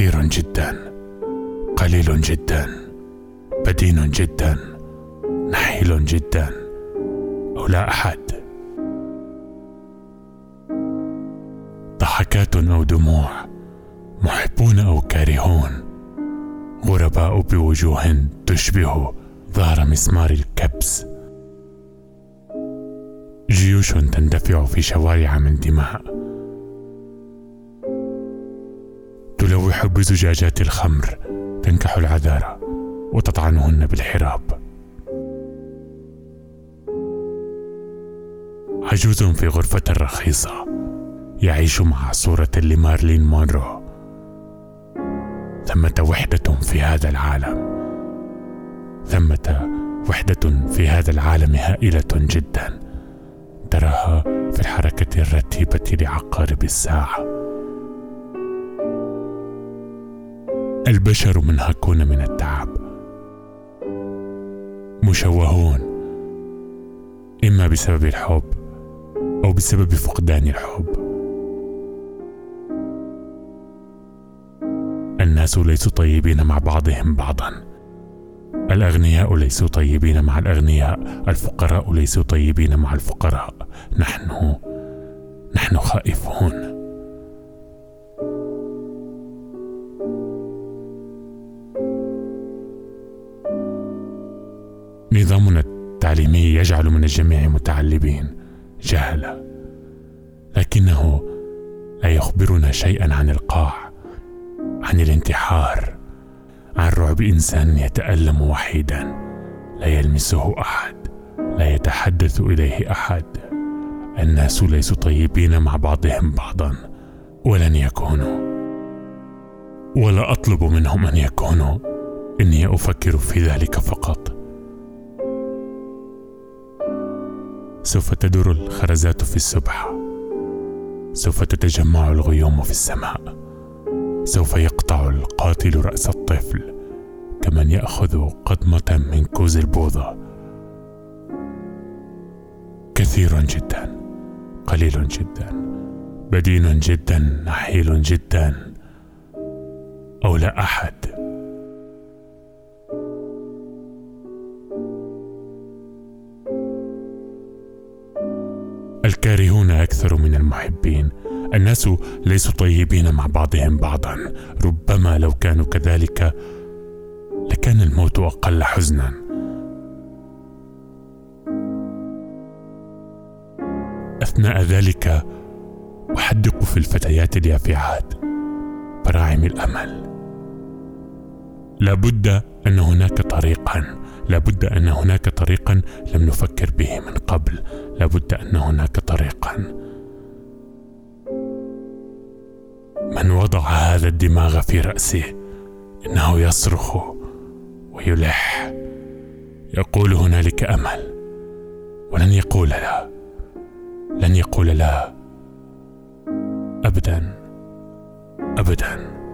جدا قليل جدا بدين جدا نحيل جدا أو لا أحد. ضحكات أو دموع محبون أو كارهون غرباء بوجوه تشبه ظهر مسمار الكبس. جيوش تندفع في شوارع من دماء. تلوح بزجاجات الخمر تنكح العذارى وتطعنهن بالحراب. عجوز في غرفة رخيصة يعيش مع صورة لمارلين مونرو. ثمة وحدة في هذا العالم. ثمة وحدة في هذا العالم هائلة جدا تراها في الحركة الرتيبة لعقارب الساعة. البشر منهكون من التعب. مشوهون إما بسبب الحب أو بسبب فقدان الحب. الناس ليسوا طيبين مع بعضهم بعضا. الأغنياء ليسوا طيبين مع الأغنياء الفقراء ليسوا طيبين مع الفقراء. نحن نحن خائفون. نظامنا التعليمي يجعل من الجميع متعلبين جهلة لكنه لا يخبرنا شيئا عن القاع عن الانتحار عن رعب إنسان يتألم وحيدا لا يلمسه أحد لا يتحدث إليه أحد. الناس ليسوا طيبين مع بعضهم بعضا ولن يكونوا. ولا أطلب منهم أن يكونوا إني أفكر في ذلك فقط. سوف تدور الخرزات في السبحة سوف تتجمع الغيوم في السماء. سوف يقطع القاتل رأس الطفل كمن يأخذ قضمة من كوز البوظة. كثير جدا قليل جدا بدين جدا نحيل جدا. أو لا أحد. الكارهون أكثر من المحبين. الناس ليسوا طيبين مع بعضهم بعضا. ربما لو كانوا كذلك لكان الموت أقل حزنا. أثناء ذلك احدق في الفتيات اليافعات. براعم الأمل. لابد أن هناك طريقا. لابد أن هناك طريقا لم نفكر به من قبل. لابد أن هناك طريقا. من وضع هذا الدماغ في رأسه إنه يصرخ ويلح. يقول هنالك أمل. ولن يقول لا. لن يقول لا. ابدا. ابدا.